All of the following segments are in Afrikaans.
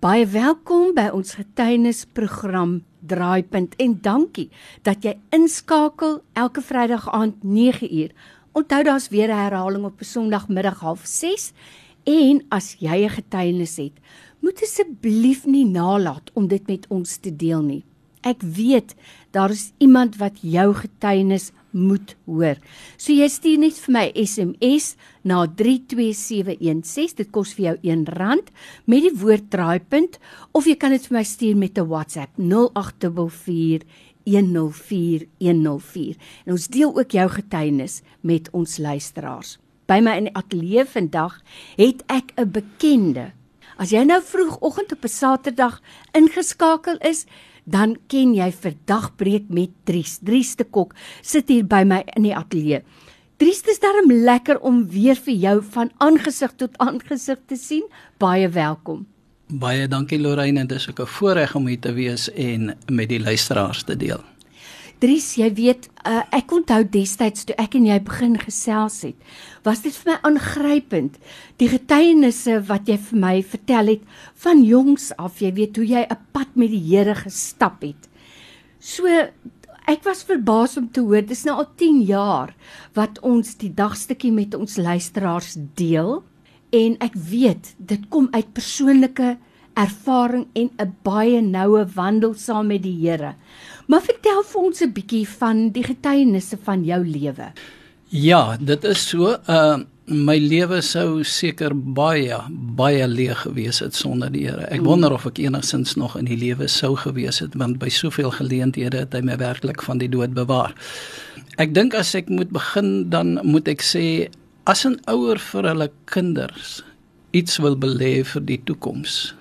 Baie welkom by ons getuienisprogram Draaipunt en dankie dat jy inskakel elke Vrydag aand 9uur. Onthou daar's weer 'n herhaling op Sondagmiddag 06:30 en as jy 'n getuienis het, moet asseblief nie nalat om dit met ons te deel nie. Ek weet daar is iemand wat jou getuienis moet hoor. So jy stuur net vir my SMS na 32716. Dit kos vir jou R1 met die woord draaipunt of jy kan dit vir my stuur met 'n WhatsApp 0844 104104. En ons deel ook jou getuienis met ons luisteraars. By my in die ateljee vandag het ek 'n bekende. As jy nou vroegoggend op 'n Saterdag ingeskakel is, dan ken jy vir dagbreek met Dries. Dries te Kok sit hier by my in die ateljee. Dries, dit is darem lekker om weer vir jou van aangesig tot aangesig te sien. Baie welkom. Baie dankie Lorraine, dit is ook 'n voorreg om hier te wees en met die luisteraars te deel. Dries, jy weet, uh, ek onthou destyds toe ek en jy begin gesels het, was dit vir my aangrypend. Die getuienisse wat jy vir my vertel het van jongs af, jy weet hoe jy 'n pad met die Here gestap het. So ek was verbaas om te hoor, dis nou al 10 jaar wat ons die dagstukkie met ons luisteraars deel en ek weet dit kom uit persoonlike ervaring en 'n baie noue wandel saam met die Here. Maar vertel vir ons 'n bietjie van die getuienisse van jou lewe. Ja, dit is so. Uh my lewe sou seker baie baie leeg gewees het sonder die Here. Ek wonder of ek enigsins nog in die lewe sou gewees het want by soveel geleenthede het hy my werklik van die dood bewaar. Ek dink as ek moet begin dan moet ek sê as 'n ouer vir hulle kinders iets wil belê vir die toekoms,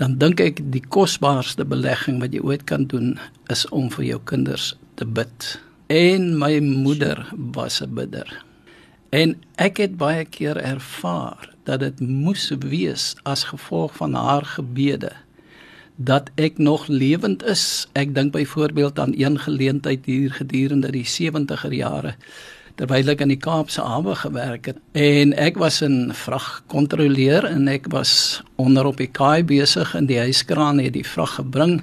dan dink ek die kosbaarste belegging wat jy ooit kan doen is om vir jou kinders te bid. En my moeder was 'n bidder. En ek het baie keer ervaar dat dit moes wees as gevolg van haar gebede dat ek nog lewend is. Ek dink byvoorbeeld aan een geleentheid hier gedurende die 70er jare terwyl ek in die Kaapse hawe gewerk het. En ek was 'n vragkontroleur en ek was onder op die kaai besig in die huiskraan het die vrag gebring.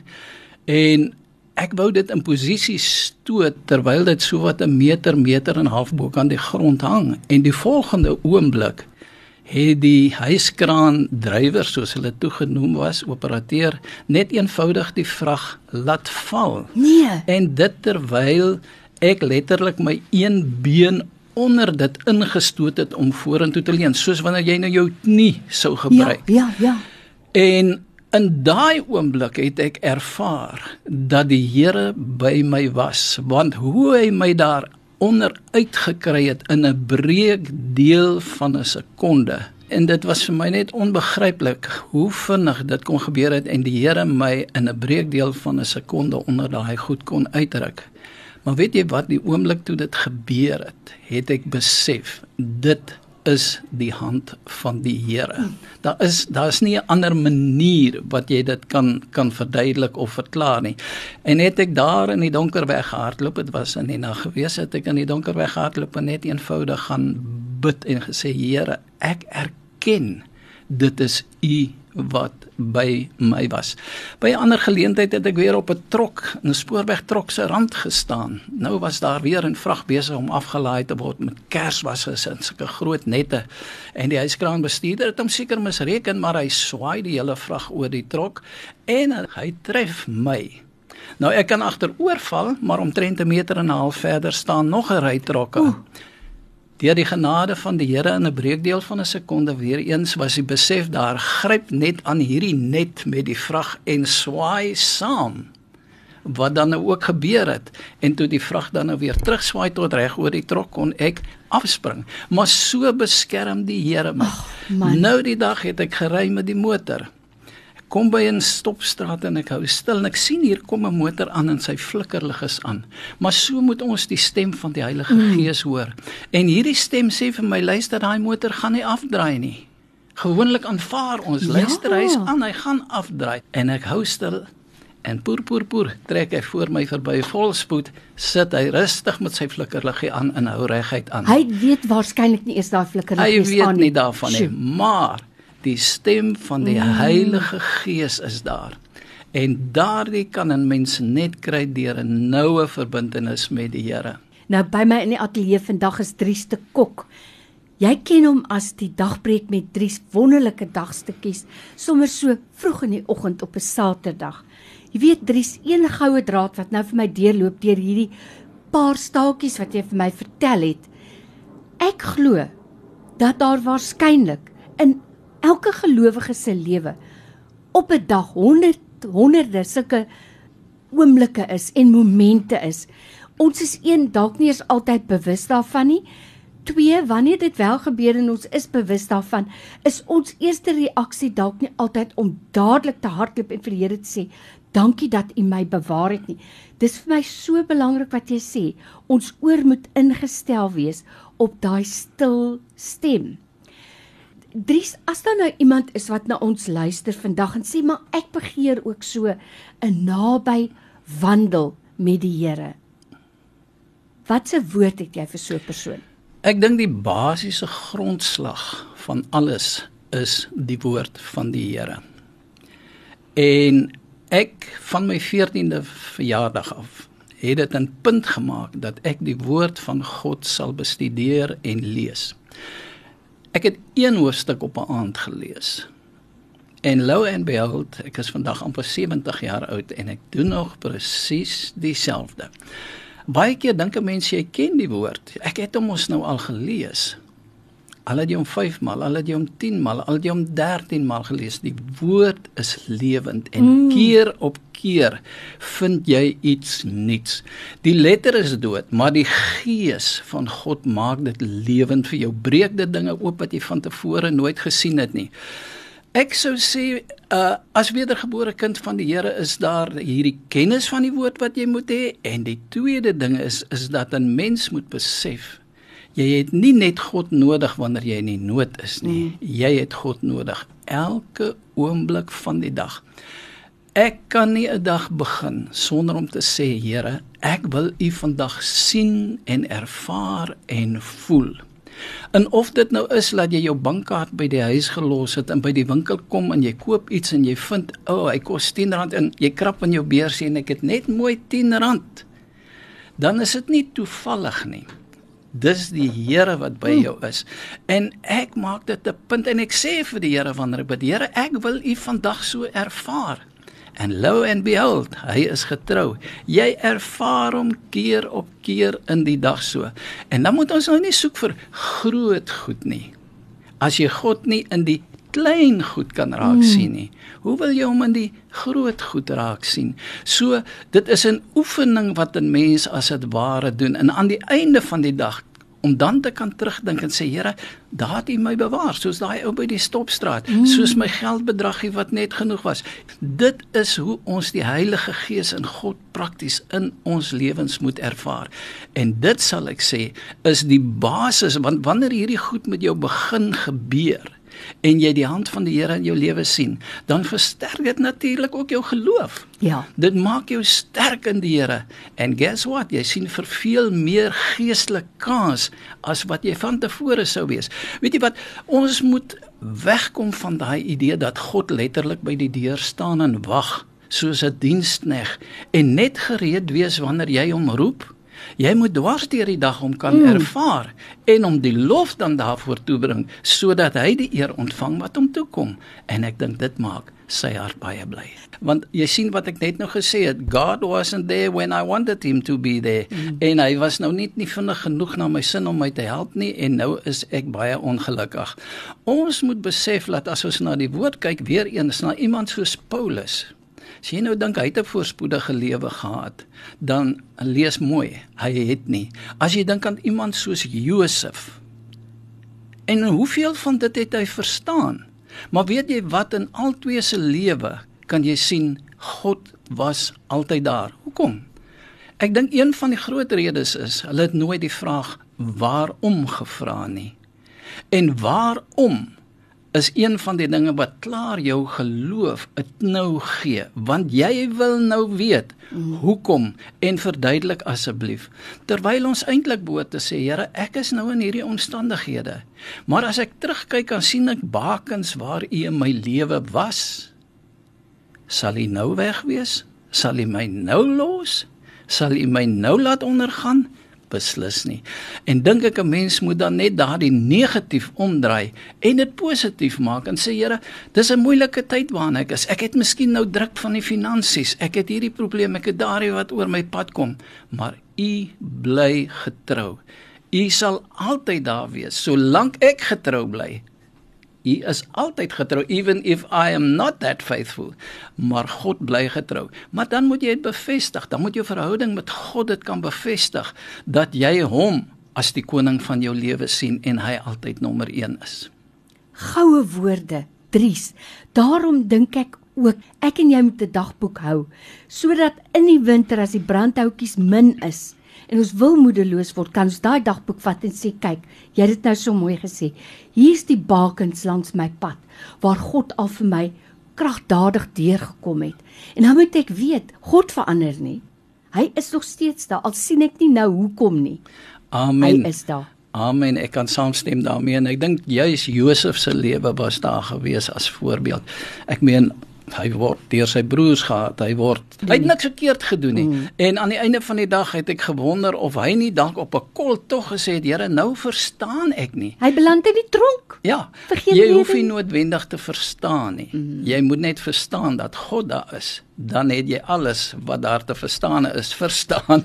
En ek wou dit in posisie stoot terwyl dit so wat 'n meter meter en half bo kan die grond hang. En die volgende oomblik het die huiskraan drywer soos hulle toegenoem was operateur net eenvoudig die vrag laat val. Nee. En dit terwyl ek letterlik my een been onder dit ingestoot het om vorentoe te leun soos wanneer jy nou jou knie sou gebruik. Ja, ja, ja. En in daai oomblik het ek ervaar dat die Here by my was want hoe hy my daar onder uitgekry het in 'n breek deel van 'n sekonde en dit was vir my net onbegryplik hoe vinnig dit kon gebeur het en die Here my in 'n breekdeel van 'n sekonde onder daai goed kon uitdruk. Maar weet jy wat die oomblik toe dit gebeur het, het ek besef dit is die hand van die Here. Daar is daar is nie 'n ander manier wat jy dit kan kan verduidelik of verklaar nie. En net ek daar in die donker weggehardloop, dit was in die nag gewees het ek in die donker weggehardloop en net eenvoudig gaan bid en gesê Here, ek erken dit is u wat by my was. By 'n ander geleentheid het ek weer op 'n trok, 'n spoorwegtrok se rand gestaan. Nou was daar weer 'n vrag besig om afgelaai te word met kerswasse in sulke groot nette. En die huiskraanbestuurder het hom seker misreken, maar hy swaai die hele vrag oor die trok en hy tref my. Nou ek kan agteroorval, maar omtrent 'n meter en 'n half verder staan nog 'n ry trokke. Oeh. Deur die genade van die Here in 'n breekdeel van 'n sekonde weer eens was die besef daar gryp net aan hierdie net met die vrag en swaai saam. Wat dan nou ook gebeur het en toe die vrag dan nou weer terugswaai tot reg oor die trok kon ek afspring. Maar so beskerm die Here my. Oh, nou die dag het ek gery met die motor kom by 'n stopstraat en ek hou stil en ek sien hier kom 'n motor aan en sy flikkerlig is aan. Maar so moet ons die stem van die Heilige mm. Gees hoor. En hierdie stem sê vir my luister daai motor gaan nie afdraai nie. Gewoonlik aanvaar ons ja. luister hy's aan, hy gaan afdraai en ek hou stil en poer poer poer trek hy voor my verby volspoed sit hy rustig met sy flikkerliggie aan en hou reguit aan. Hy weet waarskynlik nie eens daai flikkerliggie aan nie. Hy weet nie daarvan nie, maar Die stem van die mm. Heilige Gees is daar. En daardie kan 'n mens net kry deur 'n noue verbintenis met die Here. Nou by my in die ateljee vandag is Dries te Kok. Jy ken hom as die dagbreek met Dries wonderlike dagstukkies sommer so vroeg in die oggend op 'n Saterdag. Jy weet Dries, een goue draad wat nou vir my deurloop deur hierdie paar staaltjies wat jy vir my vertel het. Ek glo dat daar waarskynlik in elke gelowige se lewe op 'n dag honderd honderde sulke oomblikke is en momente is ons is een dalk nie eens altyd bewus daarvan nie. Twee, wanneer dit wel gebeur en ons is bewus daarvan, is ons eerste reaksie dalk nie altyd om dadelik te hardloop en vir die Here te sê, "Dankie dat U my bewaar het nie." Dis vir my so belangrik wat jy sê. Ons oor moet ingestel wees op daai stil stem. Dries, as daar nou iemand is wat na ons luister vandag en sê, "Maar ek begeer ook so 'n naby wandel met die Here." Watse woord het jy vir so 'n persoon? Ek dink die basiese grondslag van alles is die woord van die Here. En ek van my 14de verjaardag af het dit 'n punt gemaak dat ek die woord van God sal bestudeer en lees. Ek het een hoofstuk op 'n aand gelees. En lo and behold, ek is vandag amper 70 jaar oud en ek doen nog presies dieselfde. Baie keer dink 'n mens jy ken die woord. Ek het hom ons nou al gelees. Al het jy hom 5 maal, al het jy hom 10 maal, al het jy hom 13 maal gelees. Die woord is lewend en mm. keer op keer vind jy iets nuuts. Die letter is dood, maar die gees van God maak dit lewend vir jou. Breek dit dinge oop wat jy van tevore nooit gesien het nie. Ek sou sê uh as wedergebore kind van die Here is daar hierdie kennis van die woord wat jy moet hê en die tweede ding is is dat 'n mens moet besef jy het nie net God nodig wanneer jy in die nood is nie. Mm. Jy het God nodig elke oomblik van die dag. Ek kan nie 'n dag begin sonder om te sê Here, ek wil U vandag sien en ervaar en voel. En of dit nou is dat jy jou bankkaart by die huis gelos het en by die winkel kom en jy koop iets en jy vind, o, oh, hy kos R10 en jy krap in jou beursie en ek het net mooi R10. Dan is dit nie toevallig nie. Dis die Here wat by jou is. En ek maak dit 'n punt en ek sê vir die Here wanneer ek bid, Here, ek wil U vandag so ervaar. En lo and behold, hy is getrou. Jy ervaar hom keer op keer in die dag so. En dan moet ons nou nie soek vir groot goed nie. As jy God nie in die klein goed kan raak hmm. sien nie, hoe wil jy hom in die groot goed raak sien? So, dit is 'n oefening wat 'n mens as dit ware doen en aan die einde van die dag om dan te kan terugdink en sê Here, daar het U my bewaar, soos daai ou by die stopstraat, mm. soos my geldbedragie wat net genoeg was. Dit is hoe ons die Heilige Gees in God prakties in ons lewens moet ervaar. En dit sal ek sê is die basis want wanneer hierdie goed met jou begin gebeur, en jy die hand van die Here in jou lewe sien, dan versterk dit natuurlik ook jou geloof. Ja. Dit maak jou sterk in die Here. En guess what? Jy sien vir veel meer geestelike kans as wat jy van tevore sou wees. Weet jy wat? Ons moet wegkom van daai idee dat God letterlik by die deur staan en wag soos 'n dienskneg en net gereed wees wanneer jy hom roep Jy moet dwars deur die dag om kan mm. ervaar en om die lof dan daarvoor toebring sodat hy die eer ontvang wat hom toekom en ek dink dit maak sy hart baie bly. Want jy sien wat ek net nou gesê het, God wasn't there when I wanted him to be there. Mm. En hy was nou net nie vinnig genoeg na my sin om my te help nie en nou is ek baie ongelukkig. Ons moet besef dat as ons na die woord kyk weer eens na iemand soos Paulus As jy nou dink hy het 'n voorspoedige lewe gehad, dan lees mooi, hy het nie. As jy dink aan iemand soos Josef. En hoeveel van dit het hy verstaan? Maar weet jy wat in al twee se lewe kan jy sien God was altyd daar. Hoekom? Ek dink een van die groot redes is hulle het nooit die vraag waarom gevra nie. En waarom is een van die dinge wat klaar jou geloof 'n knou gee, want jy wil nou weet hoekom en verduidelik asseblief. Terwyl ons eintlik behoort te sê, Here, ek is nou in hierdie omstandighede. Maar as ek terugkyk, dan sien ek bakens waar U in my lewe was. Sal U nou weg wees? Sal U my nou los? Sal U my nou laat ondergaan? Beslis nie. En dink ek 'n mens moet dan net daardie negatief omdraai en dit positief maak en sê Here, dis 'n moeilike tyd waarna ek is. Ek het miskien nou druk van die finansies. Ek het hierdie probleem, ek het daardie wat oor my pad kom, maar U bly getrou. U sal altyd daar wees solank ek getrou bly. U is altyd getrou even if I am not that faithful. Maar God bly getrou. Maar dan moet jy dit bevestig. Dan moet jou verhouding met God dit kan bevestig dat jy hom as die koning van jou lewe sien en hy altyd nommer 1 is. Goue woorde, Dries. Daarom dink ek ook ek en jy moet 'n dagboek hou sodat in die winter as die brandhoutjies min is en ons wil moedeloos word, kan ons daai dagboek vat en sê, kyk, jy het dit nou so mooi gesê. Hier's die bakens langs my pad waar God al vir my kragtadig deurgekom het. En nou moet ek weet, God verander nie. Hy is nog steeds daar al sien ek nie nou hoekom nie. Amen. Hy is daar. Amen. Ek kan saamstem daarmee en ek dink juis Josef se lewe was daar gewees as voorbeeld. Ek meen hy word deur sy broers gehad. Hy word mm. hy het niks verkeerd gedoen nie. Mm. En aan die einde van die dag het ek gewonder of hy nie dalk op 'n kol tog gesê het, Here, nou verstaan ek nie. Hy beland in die tronk. Ja. Vergeet jy hoef nie noodwendig te verstaan nie. Mm. Jy moet net verstaan dat God daar is dan het jy alles wat daar te verstaan is verstaan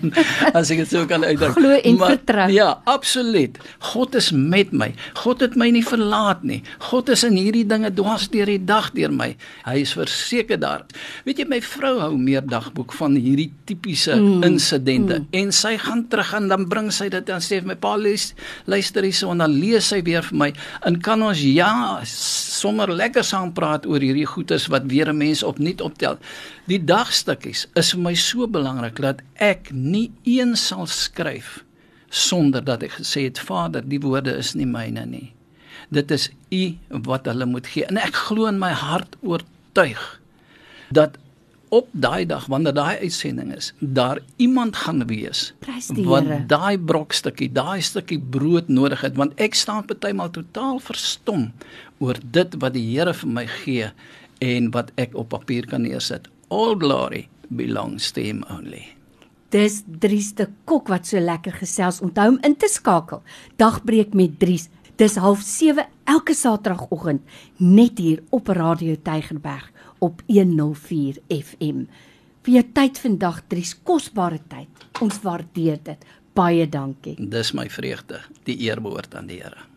as ek dit sou kan uitdruk. Glo en vertrou. Ja, absoluut. God is met my. God het my nie verlaat nie. God is in hierdie dinge dwars deur die dag deur my. Hy is verseker daar. Weet jy my vrou hou meer dagboek van hierdie tipiese mm. insidente mm. en sy gaan terug en dan bring sy dit en sê vir my pa lees luister hierso en dan lees sy weer vir my en kan ons ja sommer lekker saam praat oor hierdie goedes wat weer 'n mens opnuut optel. Die dagstukkies is vir my so belangrik dat ek nie een sal skryf sonder dat ek gesê het Vader, die woorde is nie myne nie. Dit is U wat hulle moet gee. En ek glo in my hart oortuig dat op daai dag wanneer daai uitsending is, daar iemand gaan wees wat daai brokstukkie, daai stukkie brood nodig het want ek staan partymal totaal verstom oor dit wat die Here vir my gee en wat ek op papier kan neersit all glory belongs to him only. Dis Dries de Kok wat so lekker gesels. Onthou om in te skakel. Dagbreek met Dries. Dis 07:30 elke Saterdagoggend net hier op Radio Tygerberg op 104 FM. Vir jou tyd vandag Dries, kosbare tyd. Ons waardeer dit. Baie dankie. Dis my vreugde. Die eer behoort aan die Here.